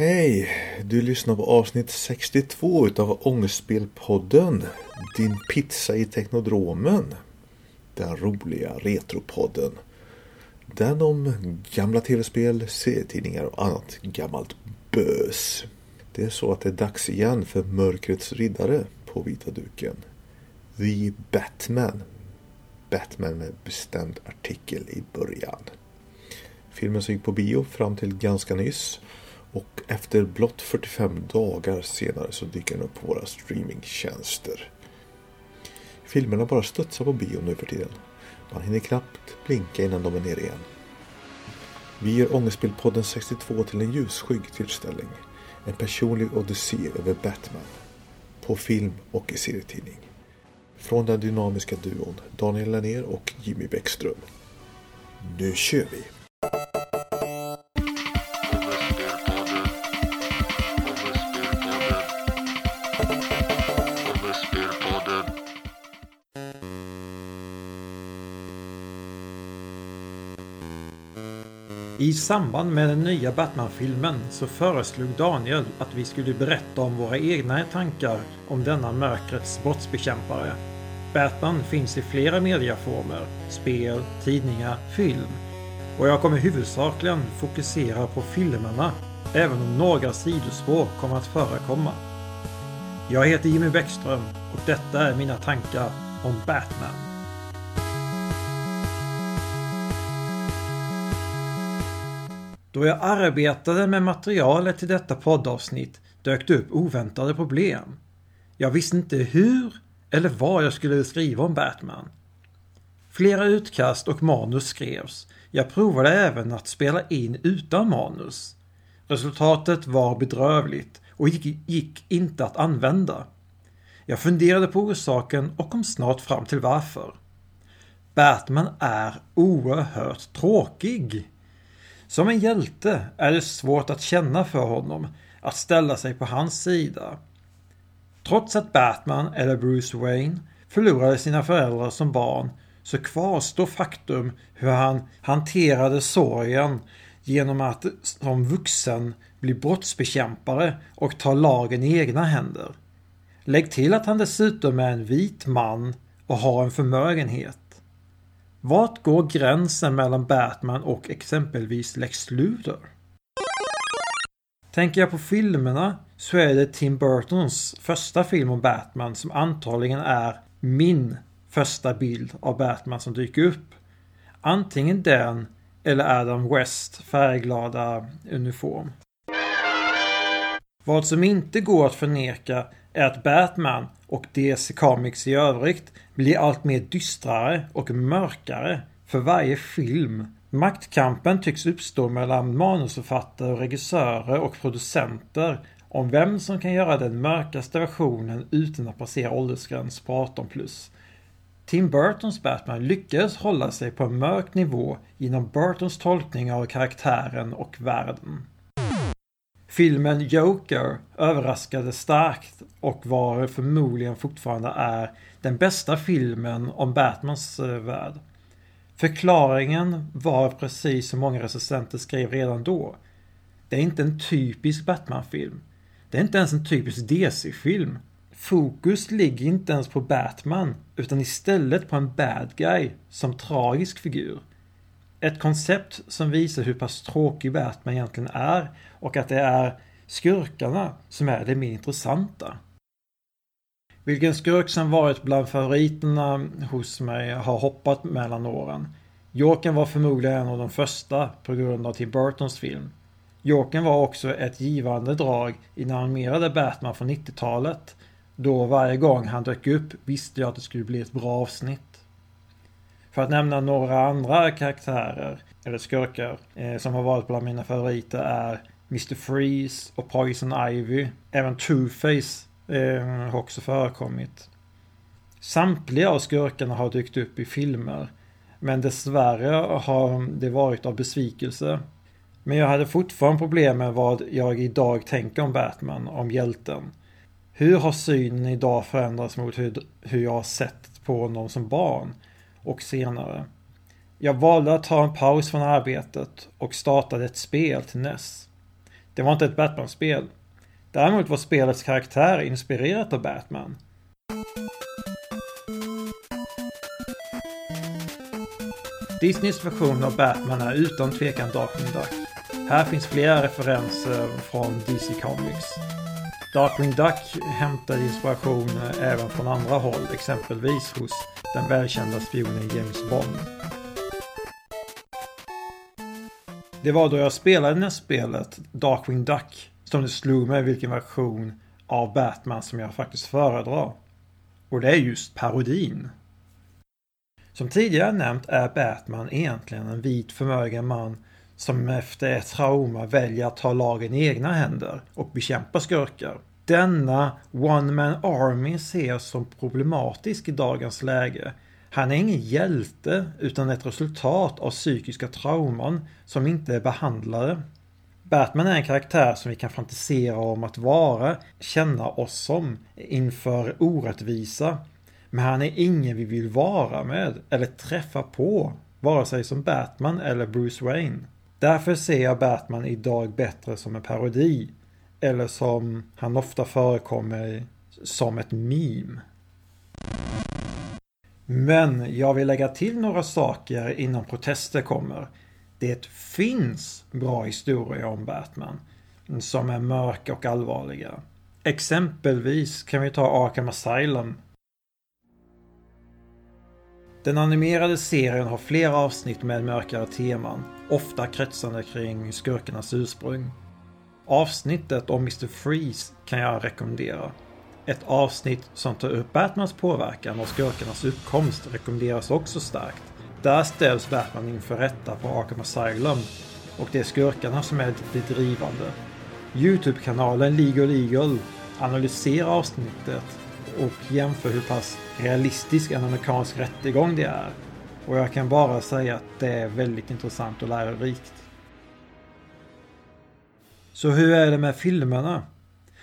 Hej! Du lyssnar på avsnitt 62 utav Ångestspelpodden. Din pizza i Teknodromen. Den roliga Retropodden. Den om gamla tv-spel, serietidningar och annat gammalt bös. Det är så att det är dags igen för Mörkrets riddare på vita duken. The Batman. Batman med bestämd artikel i början. Filmen som gick på bio fram till ganska nyss och efter blott 45 dagar senare så dyker den upp på våra streamingtjänster. Filmerna bara studsar på bio nu för tiden. Man hinner knappt blinka innan de är nere igen. Vi gör Ångestbildpodden 62 till en ljusskygg tillställning. En personlig odyssé över Batman. På film och i serietidning. Från den dynamiska duon Daniel Lennér och Jimmy Bäckström. Nu kör vi! I samband med den nya Batman-filmen så föreslog Daniel att vi skulle berätta om våra egna tankar om denna mörkrets brottsbekämpare. Batman finns i flera mediaformer, spel, tidningar, film. Och jag kommer huvudsakligen fokusera på filmerna, även om några sidospår kommer att förekomma. Jag heter Jimmy Bäckström och detta är mina tankar om Batman. Då jag arbetade med materialet till detta poddavsnitt dök det upp oväntade problem. Jag visste inte hur eller vad jag skulle skriva om Batman. Flera utkast och manus skrevs. Jag provade även att spela in utan manus. Resultatet var bedrövligt och gick, gick inte att använda. Jag funderade på orsaken och kom snart fram till varför. Batman är oerhört tråkig. Som en hjälte är det svårt att känna för honom, att ställa sig på hans sida. Trots att Batman, eller Bruce Wayne, förlorade sina föräldrar som barn så kvarstår faktum hur han hanterade sorgen genom att som vuxen bli brottsbekämpare och ta lagen i egna händer. Lägg till att han dessutom är en vit man och har en förmögenhet. Vart går gränsen mellan Batman och exempelvis Lex Luthor? Tänker jag på filmerna så är det Tim Burtons första film om Batman som antagligen är min första bild av Batman som dyker upp. Antingen den eller Adam West färgglada uniform. Vad som inte går att förneka är att Batman och DC Comics i övrigt blir allt mer dystrare och mörkare för varje film. Maktkampen tycks uppstå mellan manusförfattare, regissörer och producenter om vem som kan göra den mörkaste versionen utan att passera åldersgräns på 18 plus. Tim Burtons Batman lyckades hålla sig på en mörk nivå genom Burtons tolkning av karaktären och världen. Filmen Joker överraskade starkt och var förmodligen fortfarande är den bästa filmen om Batmans eh, värld. Förklaringen var precis som många recensenter skrev redan då. Det är inte en typisk Batman-film. Det är inte ens en typisk DC-film. Fokus ligger inte ens på Batman utan istället på en bad guy som tragisk figur. Ett koncept som visar hur pass tråkig Batman egentligen är och att det är skurkarna som är det mer intressanta. Vilken skurk som varit bland favoriterna hos mig har hoppat mellan åren. Jokern var förmodligen en av de första på grund av Tim Burtons film. Jokern var också ett givande drag i den animerade Batman från 90-talet. Då varje gång han dök upp visste jag att det skulle bli ett bra avsnitt. För att nämna några andra karaktärer, eller skurkar, eh, som har varit bland mina favoriter är Mr. Freeze och Poison Ivy. Även Two-Face eh, har också förekommit. Samtliga av skurkarna har dykt upp i filmer. Men dessvärre har det varit av besvikelse. Men jag hade fortfarande problem med vad jag idag tänker om Batman, om hjälten. Hur har synen idag förändrats mot hur, hur jag har sett på honom som barn? Och senare. Jag valde att ta en paus från arbetet och startade ett spel till NES. Det var inte ett Batman-spel. Däremot var spelets karaktär inspirerat av Batman. Disneys version av Batman är utan tvekan Darkwing Duck. Här finns flera referenser från DC Comics. Darkwing Duck hämtar inspiration eh, även från andra håll, exempelvis hos den välkända spionen James Bond. Det var då jag spelade det här spelet, Darkwing Duck, som det slog mig vilken version av Batman som jag faktiskt föredrar. Och det är just parodin. Som tidigare nämnt är Batman egentligen en vit förmögen man som efter ett trauma väljer att ta lagen i egna händer och bekämpa skurkar. Denna One Man Army ses som problematisk i dagens läge. Han är ingen hjälte utan ett resultat av psykiska trauman som inte är behandlade. Batman är en karaktär som vi kan fantisera om att vara, känna oss som, inför orättvisa. Men han är ingen vi vill vara med eller träffa på, vare sig som Batman eller Bruce Wayne. Därför ser jag Batman idag bättre som en parodi. Eller som han ofta förekommer som ett meme. Men jag vill lägga till några saker innan protester kommer. Det finns bra historier om Batman som är mörka och allvarliga. Exempelvis kan vi ta Arkham Asylum. Den animerade serien har flera avsnitt med mörkare teman, ofta kretsande kring skurkarnas ursprung. Avsnittet om Mr. Freeze kan jag rekommendera. Ett avsnitt som tar upp Batmans påverkan och skurkarnas uppkomst rekommenderas också starkt. Där ställs Batman inför rätta på Arkham Asylum och det är skurkarna som är det drivande. Youtube-kanalen Legal Eagle analyserar avsnittet och jämför hur pass realistisk en amerikansk rättegång det är. Och jag kan bara säga att det är väldigt intressant och lärorikt. Så hur är det med filmerna?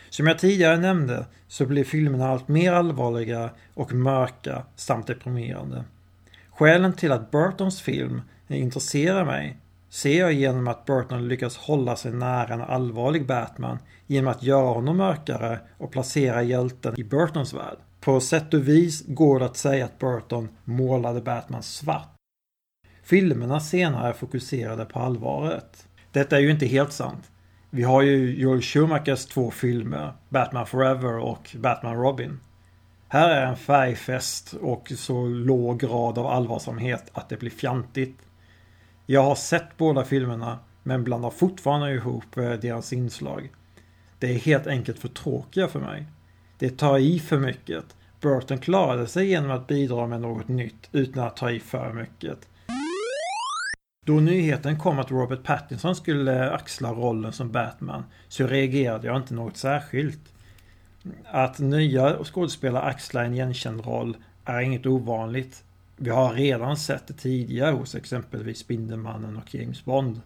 Som jag tidigare nämnde så blir filmerna allt mer allvarliga och mörka samt deprimerande. Skälen till att Burtons film intresserar mig ser jag genom att Burton lyckas hålla sig nära en allvarlig Batman genom att göra honom mörkare och placera hjälten i Burtons värld. På sätt och vis går det att säga att Burton målade Batman svart. Filmerna senare fokuserade på allvaret. Detta är ju inte helt sant. Vi har ju Joel Schumachers två filmer, Batman Forever och Batman Robin. Här är en färgfest och så låg grad av allvarsamhet att det blir fjantigt. Jag har sett båda filmerna men blandar fortfarande ihop eh, deras inslag. Det är helt enkelt för tråkiga för mig. Det tar i för mycket. Burton klarade sig genom att bidra med något nytt utan att ta i för mycket. Då nyheten kom att Robert Pattinson skulle eh, axla rollen som Batman så reagerade jag inte något särskilt. Att nya skådespelare axlar en igenkänd roll är inget ovanligt. Vi har redan sett det tidigare hos exempelvis Spindelmannen och James Bond.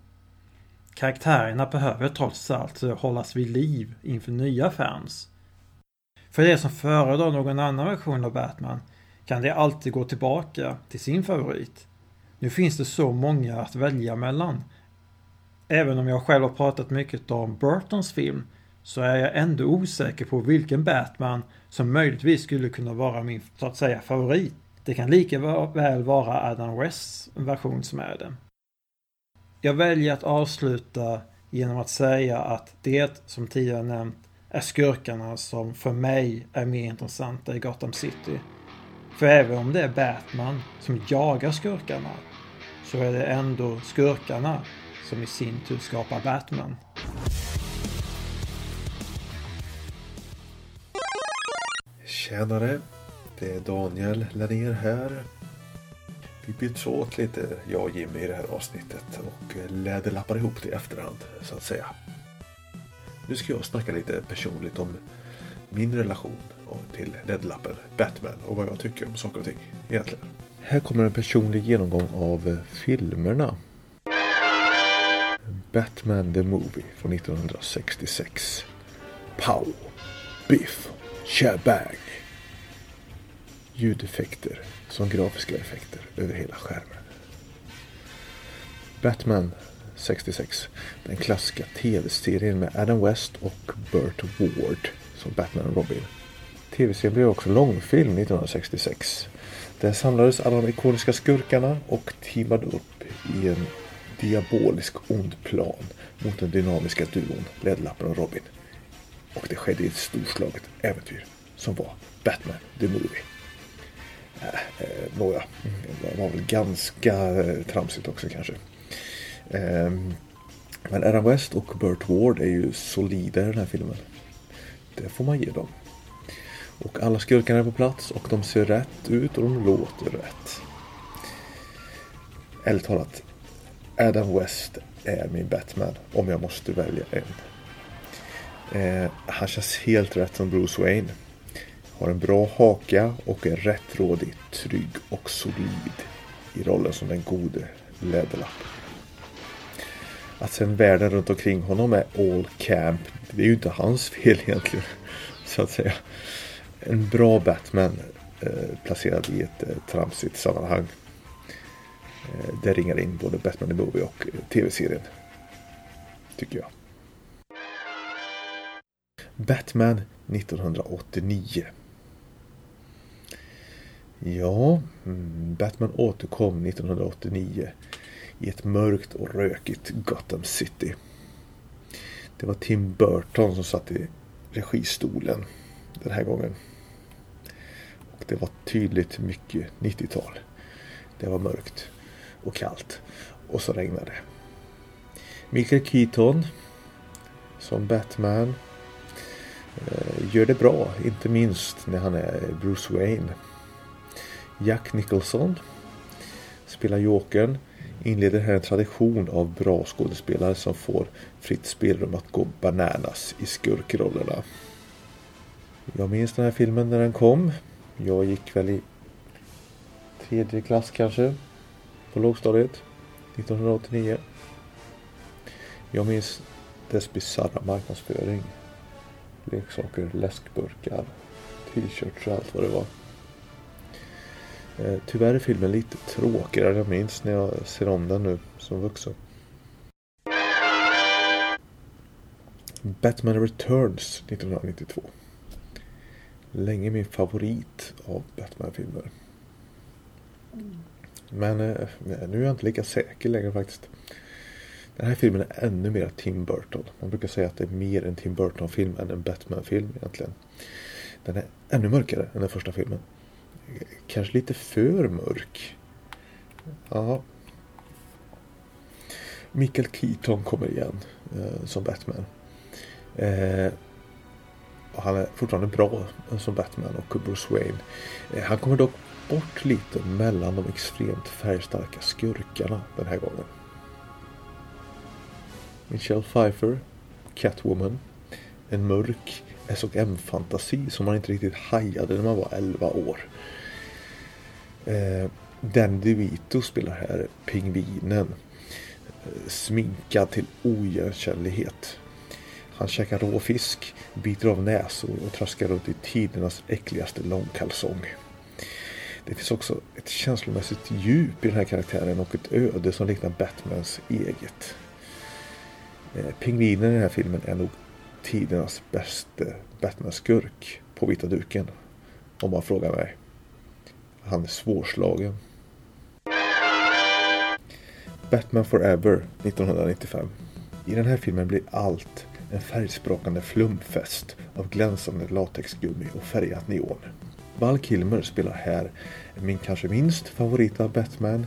Karaktärerna behöver trots allt hållas vid liv inför nya fans. För de som föredrar någon annan version av Batman kan det alltid gå tillbaka till sin favorit. Nu finns det så många att välja mellan. Även om jag själv har pratat mycket om Burtons film så är jag ändå osäker på vilken Batman som möjligtvis skulle kunna vara min, så att säga, favorit. Det kan lika väl vara Adam Wests version som är det. Jag väljer att avsluta genom att säga att det, som tidigare nämnt, är skurkarna som för mig är mer intressanta i Gotham City. För även om det är Batman som jagar skurkarna så är det ändå skurkarna som i sin tur skapar Batman. Tjenare! Det är Daniel Lennér här. Vi byts åt lite, jag och Jimmy i det här avsnittet och eh, läderlappar ihop det i efterhand så att säga. Nu ska jag snacka lite personligt om min relation till läderlappen Batman och vad jag tycker om saker och ting egentligen. Här kommer en personlig genomgång av eh, filmerna. Batman the Movie från 1966. Pow! Biff! Shabang! Ljudeffekter som grafiska effekter över hela skärmen. Batman 66. Den klassiska tv-serien med Adam West och Burt Ward som Batman och Robin. Tv-serien blev också långfilm 1966. Där samlades alla de ikoniska skurkarna och teamade upp i en diabolisk ond plan mot den dynamiska duon Ledlappen och Robin. Och det skedde i ett storslaget äventyr som var Batman the Movie. Eh, eh, nåja, det var väl ganska eh, tramsigt också kanske. Eh, men Adam West och Burt Ward är ju solida i den här filmen. Det får man ge dem. Och alla skurkarna är på plats och de ser rätt ut och de låter rätt. Ärligt talat, Adam West är min Batman om jag måste välja en. Eh, han känns helt rätt som Bruce Wayne. Har en bra haka och är rättrådig, trygg och solid i rollen som den gode Läderlapp. Att sen världen runt omkring honom är all camp, det är ju inte hans fel egentligen. Så att säga. En bra Batman eh, placerad i ett eh, tramsigt sammanhang. Eh, det ringar in både Batman the Movie och eh, tv-serien. Tycker jag. Batman 1989. Ja, mm, Batman återkom 1989 i ett mörkt och rökigt Gotham City. Det var Tim Burton som satt i registolen den här gången. Och Det var tydligt mycket 90-tal. Det var mörkt och kallt och så regnade det. Michael Keaton som Batman eh, gör det bra, inte minst när han är Bruce Wayne. Jack Nicholson spelar Jokern inleder här en tradition av bra skådespelare som får fritt spelrum att gå bananas i skurkrollerna. Jag minns den här filmen när den kom. Jag gick väl i tredje klass kanske. På lågstadiet. 1989. Jag minns dess bisarra marknadsföring. Leksaker, läskburkar, t-shirts och allt vad det var. Eh, tyvärr är filmen lite tråkigare än jag minns när jag ser om den nu som vuxen. Batman Returns 1992. Länge min favorit av Batman-filmer. Men eh, nu är jag inte lika säker längre faktiskt. Den här filmen är ännu mer Tim Burton. Man brukar säga att det är mer en Tim Burton-film än en Batman-film egentligen. Den är ännu mörkare än den första filmen kanske lite för mörk. Ja. Michael Keaton kommer igen eh, som Batman. Eh, han är fortfarande bra eh, som Batman och Bruce Wayne. Eh, han kommer dock bort lite mellan de extremt färgstarka skurkarna den här gången. Michelle Pfeiffer, Catwoman. En mörk S&M-fantasi som man inte riktigt hajade när man var 11 år. Eh, Dan DeVito spelar här pingvinen. Eh, sminkad till oigenkännlighet. Han käkar råfisk, biter av näsor och traskar runt i tidernas äckligaste långkalsong. Det finns också ett känslomässigt djup i den här karaktären och ett öde som liknar Batmans eget. Eh, pingvinen i den här filmen är nog tidernas bästa Batman-skurk på vita duken. Om man frågar mig. Han är svårslagen. Batman Forever 1995. I den här filmen blir allt en färgsprakande flumfest av glänsande latexgummi och färgat neon. Val Kilmer spelar här min kanske minst favorita Batman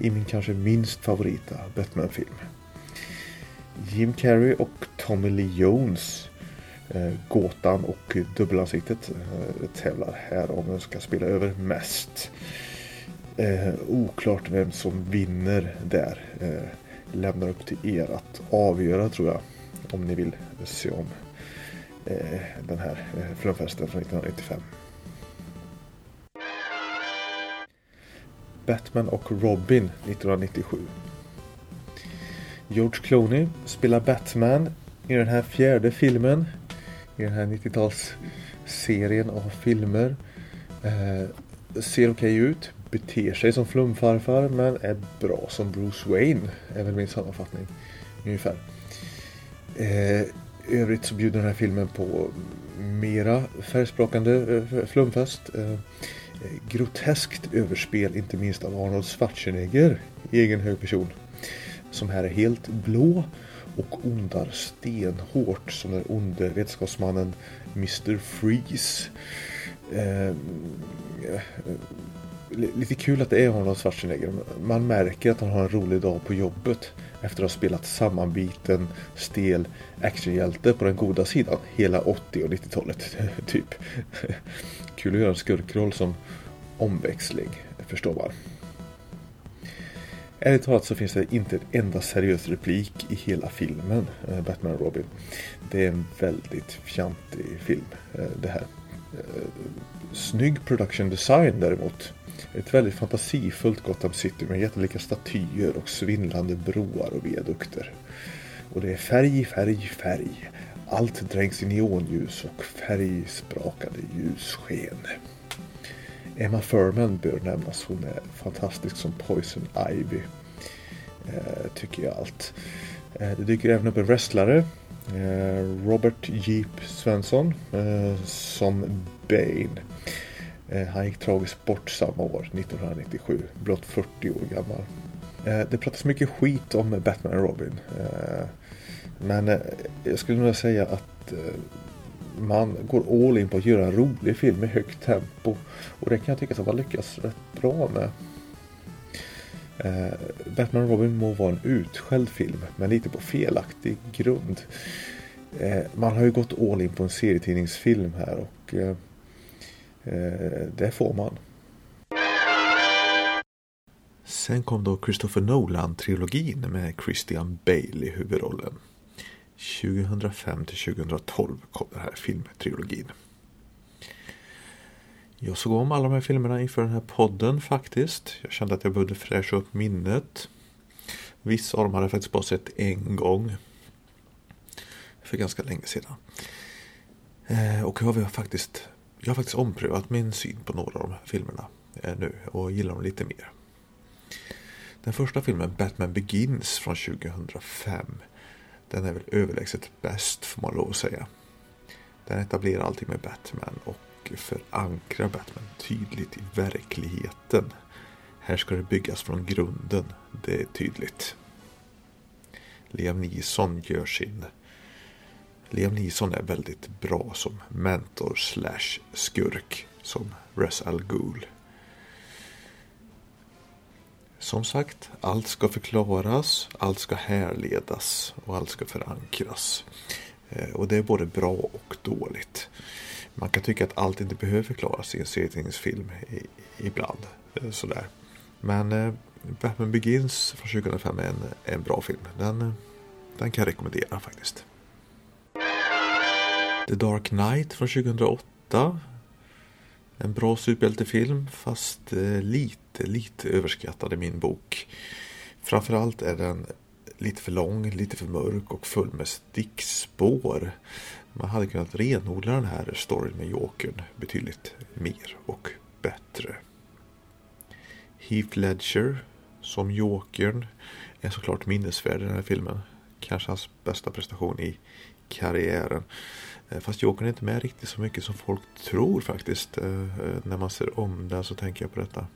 i min kanske minst favorita Batman-film. Jim Carrey och Tommy Lee Jones eh, Gåtan och Dubbelansiktet eh, tävlar här om vem ska spela över mest. Eh, oklart vem som vinner där. Eh, lämnar upp till er att avgöra tror jag. Om ni vill se om eh, den här eh, från 1995. Batman och Robin 1997. George Clooney spelar Batman i den här fjärde filmen i den här 90-talsserien av filmer. Eh, ser okej okay ut, beter sig som flumfarfar men är bra som Bruce Wayne är väl min sammanfattning. ungefär. Eh, övrigt så bjuder den här filmen på mera färgsprakande eh, flumfest. Eh, groteskt överspel, inte minst av Arnold Schwarzenegger i egen hög person. Som här är helt blå och ondar stenhårt som den onde vetenskapsmannen Mr. Freeze. Eh, eh, lite kul att det är honom, Schwarzenegger. Man märker att han har en rolig dag på jobbet efter att ha spelat sammanbiten, stel actionhjälte på den goda sidan hela 80 och 90-talet. typ. Kul att göra en skurkroll som omväxling, förstår man. Ärligt talat så finns det inte en enda seriös replik i hela filmen eh, Batman och Robin. Det är en väldigt fjantig film eh, det här. Eh, snygg production design däremot. Ett väldigt fantasifullt Gotham City med jättelika statyer och svindlande broar och viadukter. Och det är färg, färg, färg. Allt dränks i neonljus och färgsprakande ljussken. Emma Furman bör nämnas. Hon är fantastisk som Poison Ivy. Eh, tycker jag allt. Eh, det dyker även upp en wrestlare. Eh, Robert Jeep Svensson eh, som Bane. Eh, han gick tragiskt bort samma år, 1997. Blott 40 år gammal. Eh, det pratas mycket skit om Batman och Robin. Eh, men eh, jag skulle nog säga att eh, man går all in på att göra en rolig film med högt tempo. Och det kan jag tycka att man lyckas rätt bra med. Eh, Batman och Robin må vara en utskälld film, men lite på felaktig grund. Eh, man har ju gått all in på en serietidningsfilm här och eh, eh det får man. Sen kom då Christopher Nolan-trilogin med Christian Bale i huvudrollen. 2005 till 2012 kom den här filmtrilogin. Jag såg om alla de här filmerna inför den här podden faktiskt. Jag kände att jag behövde fräscha upp minnet. Vissa av dem hade jag faktiskt bara sett en gång. För ganska länge sedan. Eh, och jag har faktiskt, jag har faktiskt omprövat min syn på några av de här filmerna eh, nu och gillar dem lite mer. Den första filmen, Batman Begins från 2005 den är väl överlägset bäst får man lov att säga. Den etablerar allting med Batman och förankrar Batman tydligt i verkligheten. Här ska det byggas från grunden, det är tydligt. Liam Neeson gör sin... Liam Neeson är väldigt bra som mentor slash skurk som Res Al Ghul. Som sagt, allt ska förklaras, allt ska härledas och allt ska förankras. Eh, och det är både bra och dåligt. Man kan tycka att allt inte behöver förklaras i en serietidningsfilm ibland. Eh, sådär. Men eh, Batman Begins från 2005 är en, en bra film. Den, den kan jag rekommendera faktiskt. The Dark Knight från 2008 en bra superhjältefilm fast eh, lite, lite överskattad i min bok. Framförallt är den lite för lång, lite för mörk och full med stickspår. Man hade kunnat renodla den här storyn med Jokern betydligt mer och bättre. Heath Ledger som Jokern är såklart minnesvärd i den här filmen. Kanske hans bästa prestation i karriären. Eh, fast Jokern är inte med riktigt så mycket som folk tror faktiskt. Eh, eh, när man ser om den så tänker jag på detta.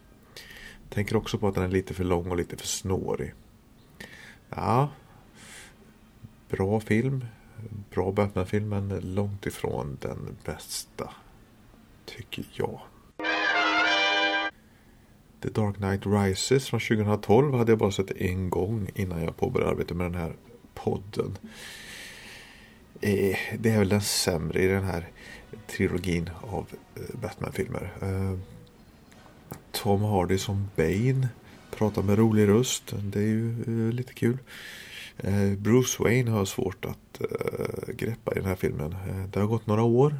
Tänker också på att den är lite för lång och lite för snårig. Ja, bra film. Bra Batman-film men långt ifrån den bästa. Tycker jag. The Dark Knight Rises från 2012 hade jag bara sett en gång innan jag påbörjade arbetet med den här podden Eh, det är väl den sämre i den här trilogin av eh, Batman-filmer. Eh, Tom Hardy som Bane pratar med rolig röst. Det är ju lite kul. Bruce Wayne har svårt att greppa i den här filmen. Det har gått några år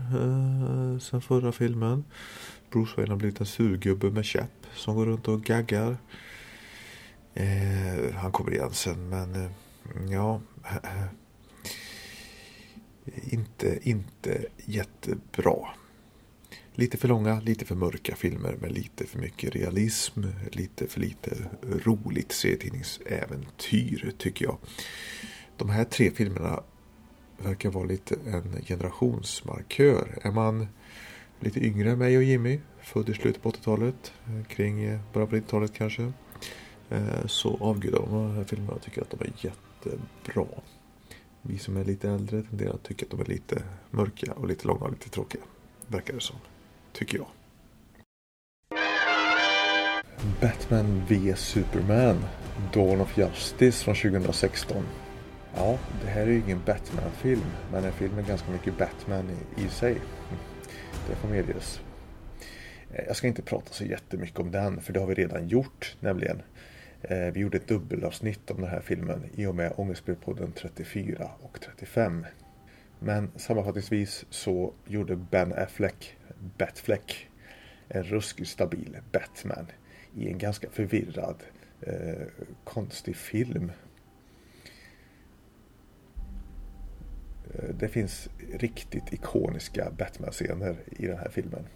sedan förra filmen. Bruce Wayne har blivit en surgubbe med käpp som går runt och gaggar. Han kommer igen sen men ja inte, inte jättebra. Lite för långa, lite för mörka filmer med lite för mycket realism, lite för lite roligt serietidningsäventyr tycker jag. De här tre filmerna verkar vara lite en generationsmarkör. Är man lite yngre än mig och Jimmy, född i slutet på 80-talet, kring början på 90-talet kanske, eh, så avgudar de de här filmerna och tycker att de är jättebra. Vi som är lite äldre tenderar att tycka att de är lite mörka och lite långa och lite tråkiga. Verkar det som. Tycker jag. Batman v Superman Dawn of Justice från 2016. Ja, det här är ju ingen Batman-film, men en film med ganska mycket Batman i, i sig. Det får medges. Eh, jag ska inte prata så jättemycket om den, för det har vi redan gjort, nämligen. Eh, vi gjorde ett dubbelavsnitt om den här filmen i och med Ångestspelpodden 34 och 35. Men sammanfattningsvis så gjorde Ben Affleck, Batfleck, en ruskigt stabil Batman i en ganska förvirrad, eh, konstig film. Eh, det finns riktigt ikoniska Batman-scener i den här filmen.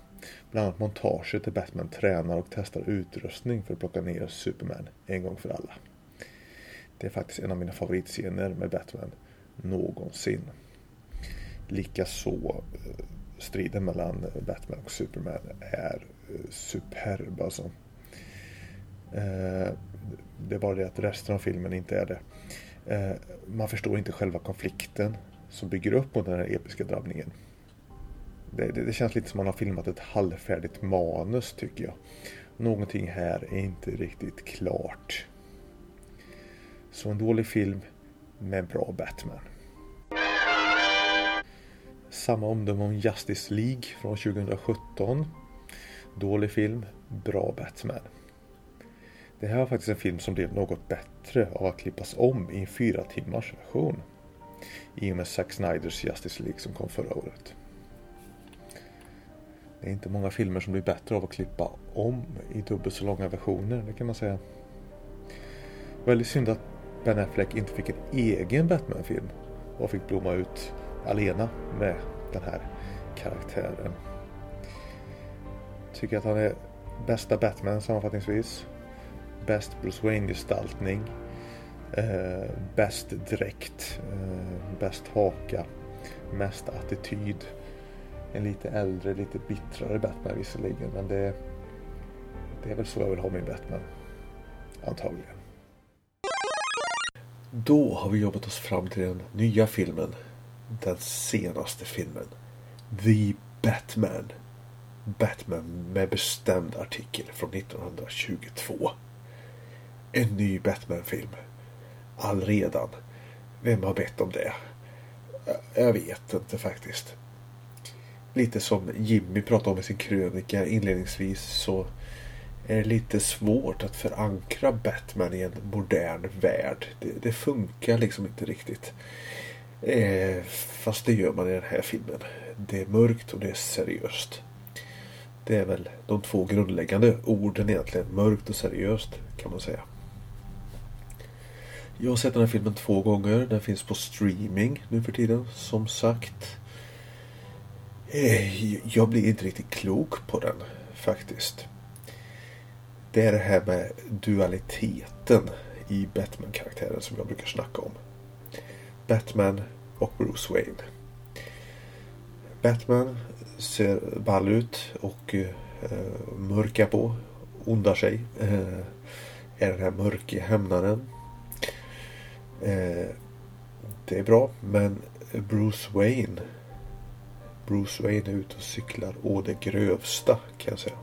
Bland annat montaget där Batman tränar och testar utrustning för att plocka ner Superman en gång för alla. Det är faktiskt en av mina favoritscener med Batman någonsin. Likaså eh, striden mellan Batman och Superman är eh, superb alltså. Eh, det är bara det att resten av filmen inte är det. Man förstår inte själva konflikten som bygger upp mot den här episka drabbningen. Det, det, det, känns lite som man har filmat ett halvfärdigt manus tycker jag. Någonting här är inte riktigt klart. Så en dålig film med bra Batman. Samma omdöme om Justice League från 2017. Dålig film, bra Batman. Det här var faktiskt en film som blev något bättre av att klippas om i en fyra timmars version i och med Zack Snyders Justice League som kom förra året. Det är inte många filmer som blir bättre av att klippa om i dubbelt så långa versioner, det kan man säga. Väldigt synd att Ben Affleck inte fick en egen Batman-film och fick blomma ut alena med den här karaktären. Tycker att han är bästa Batman sammanfattningsvis. Bäst Bruce Wayne-gestaltning Eh, bäst dräkt, eh, bäst haka, mest attityd. En lite äldre, lite bittrare Batman visserligen, men det, det är väl så jag vill ha min Batman. Antagligen. Då har vi jobbat oss fram till den nya filmen. Den senaste filmen. The Batman. Batman med bestämd artikel från 1922. En ny Batman-film allredan. Vem har bett om det? Jag vet inte faktiskt. Lite som Jimmy pratade om i sin krönika inledningsvis så är det lite svårt att förankra Batman i en modern värld. Det, det funkar liksom inte riktigt. Eh, fast det gör man i den här filmen. Det är mörkt och det är seriöst. Det är väl de två grundläggande orden egentligen. Mörkt och seriöst kan man säga. Jag har sett den här filmen två gånger. Den finns på streaming nu för tiden, som sagt. Eh, jag blir inte riktigt klok på den, faktiskt. Det är det här med dualiteten i Batman-karaktären som jag brukar snacka om. Batman och Bruce Wayne. Batman ser ball ut och eh, mörkar på, ondar sig. Eh, är den här mörke hämnaren Eh, det är bra men Bruce Wayne Bruce Wayne är ute och cyklar å det grövsta kan jag säga.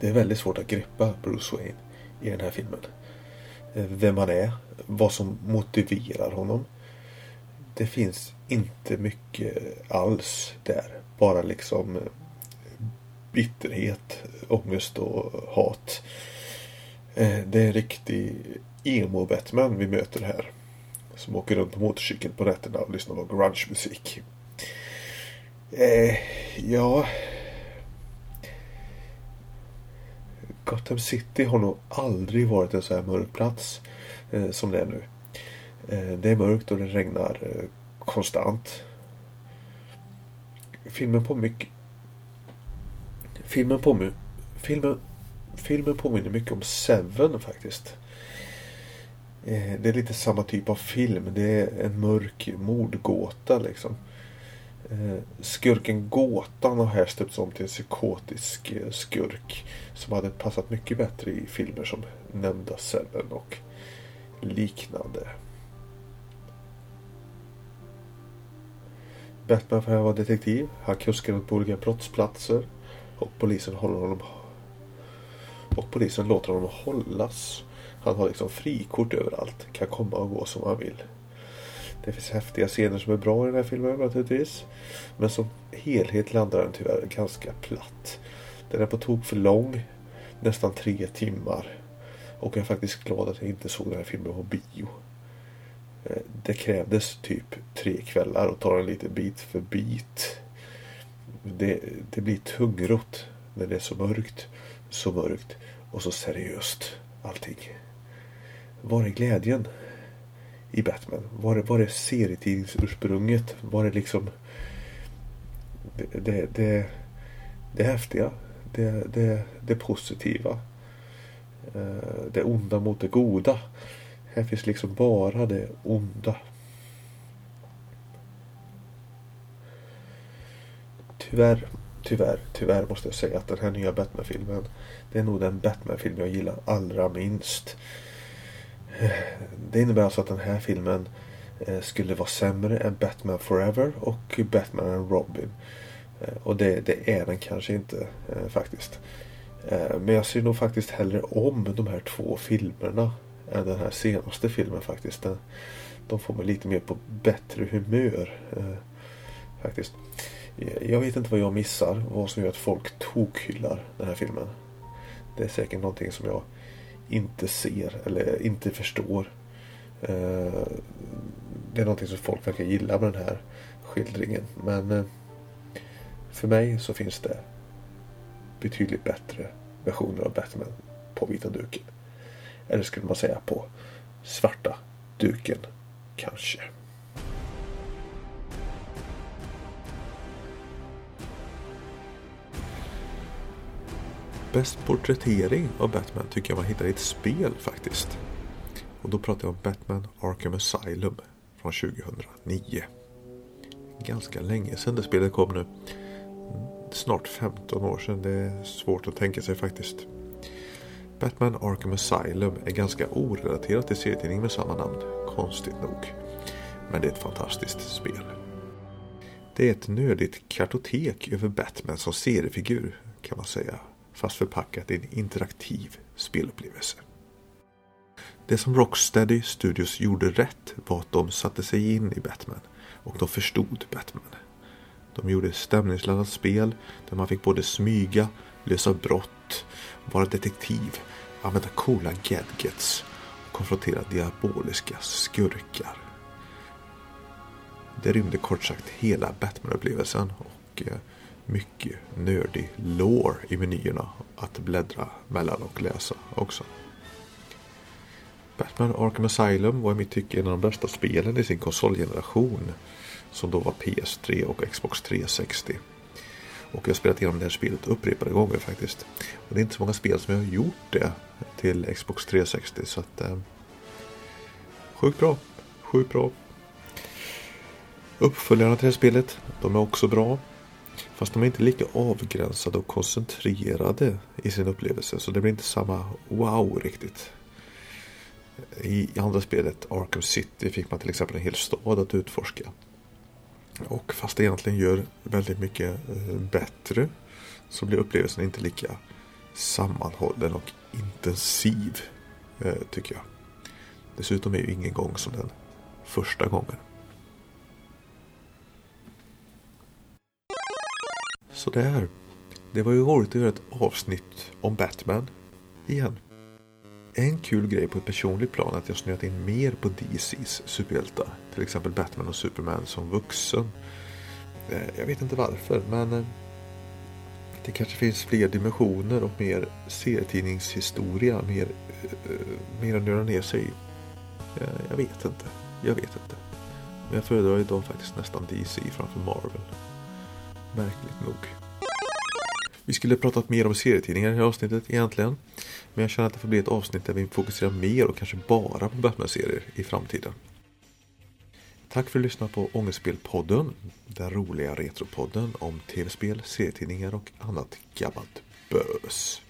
Det är väldigt svårt att greppa Bruce Wayne i den här filmen. Eh, vem han är, vad som motiverar honom. Det finns inte mycket alls där. Bara liksom eh, bitterhet, ångest och hat. Eh, det är en riktig emo-Batman vi möter här. Som åker runt på motorcykel på nätterna och lyssnar på grunge-musik. Eh, ja... Gotham City har nog aldrig varit en så här mörk plats eh, som det är nu. Eh, det är mörkt och det regnar eh, konstant. Filmen på mycket... Filmen på... Filmen, filmen påminner mycket om Seven faktiskt. Eh, det är lite samma typ av film. Det är en mörk mordgåta liksom. Eh, skurken Gåtan har här stöpts om till en psykotisk eh, skurk. Som hade passat mycket bättre i filmer som nämnda cellen och liknande. Batman får här vara detektiv. Han kuskar runt på olika brottsplatser. Och polisen håller honom och polisen låter honom hållas. Han har liksom frikort överallt. Kan komma och gå som han vill. Det finns häftiga scener som är bra i den här filmen naturligtvis. Men som helhet landar den tyvärr ganska platt. Den är på tok för lång. Nästan tre timmar. Och jag är faktiskt glad att jag inte såg den här filmen på bio. Eh, det krävdes typ tre kvällar och ta den lite bit för bit. Det, det blir tungrot när det är så mörkt. Så mörkt och så seriöst allting. Var är glädjen i Batman? Var är, var är serietidningsursprunget? Var är liksom det, det, det, det häftiga? Det, det, det positiva? Eh, det onda mot det goda. Här finns liksom bara det onda. Tyvärr, tyvärr, tyvärr måste jag säga att den här nya Batman-filmen Det är nog den Batman-film jag gillar allra minst. Det innebär alltså att den här filmen eh, skulle vara sämre än Batman Forever och Batman and Robin. Eh, och det, det är den kanske inte eh, faktiskt. Men jag ser nog faktiskt hellre om de här två filmerna än den här senaste filmen faktiskt. Den, de får mig lite mer på bättre humör. Faktiskt. Jag vet inte vad jag missar. Vad som gör att folk tokhyllar den här filmen. Det är säkert någonting som jag inte ser eller inte förstår. Eh, det är någonting som folk verkar gilla med den här skildringen. Men eh, för mig så finns det betydligt bättre versioner av Batman på vita duken. Eller skulle man säga på svarta duken kanske. Bäst porträttering av Batman tycker jag man hittar i ett spel faktiskt. Och då pratar jag om Batman Arkham Asylum från 2009. Ganska länge sedan det spelet kom nu. Snart 15 år sedan. Det är svårt att tänka sig faktiskt. Batman Arkham Asylum är ganska orelaterat till serietidningen med samma namn. Konstigt nog. Men det är ett fantastiskt spel. Det är ett nödigt kartotek över Batman som seriefigur kan man säga fast förpackat i en interaktiv spelupplevelse. Det som Rocksteady Studios gjorde rätt var att de satte sig in i Batman och de förstod Batman. De gjorde ett stämningsladdat spel där man fick både smyga, lösa brott, vara detektiv, använda coola gadgets och konfrontera diaboliska skurkar. Det rymde kort sagt hela Batman-upplevelsen och eh, mycket nördig lore i menyerna att bläddra mellan och läsa också. Batman Arkham Asylum var i mitt tycke en av de bästa spelen i sin konsolgeneration. Som då var PS3 och Xbox 360. Och jag har spelat igenom det här spelet upprepade gånger faktiskt. Och det är inte så många spel som jag har gjort det till Xbox 360 så att... Eh, sjukt bra. Sjukt bra. Uppföljarna till det här spelet, de är också bra. Fast de är inte lika avgränsade och koncentrerade i sin upplevelse. Så det blir inte samma wow riktigt. I andra spelet, Arkham City, fick man till exempel en hel stad att utforska. Och fast det egentligen gör väldigt mycket eh, bättre så blir upplevelsen inte lika sammanhållen och intensiv, eh, tycker jag. Dessutom är ju ingen gång som den första gången. Sådär. Det var ju roligt att göra ett avsnitt om Batman. Igen. En kul grej på ett personligt plan är att jag snöat in mer på DCs superhjältar. Till exempel Batman och Superman som vuxen. Eh, jag vet inte varför men eh, det kanske finns fler dimensioner och mer serietidningshistoria. Mer, eh, mer att nöra ner sig i. Jag vet inte. Jag vet inte. Men jag föredrar idag faktiskt nästan DC framför Marvel. Märkligt nog. Vi skulle pratat mer om serietidningar i det här avsnittet egentligen. Men jag känner att det får bli ett avsnitt där vi fokuserar mer och kanske bara på Batman-serier i framtiden. Tack för att du lyssnade på Ångestspelpodden. Den roliga retropodden om tv-spel, serietidningar och annat gammalt bös.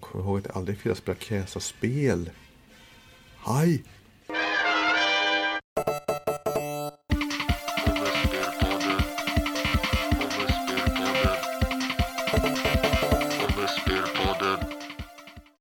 Kom ihåg att det aldrig är fel att spela Käsa spel. Hej!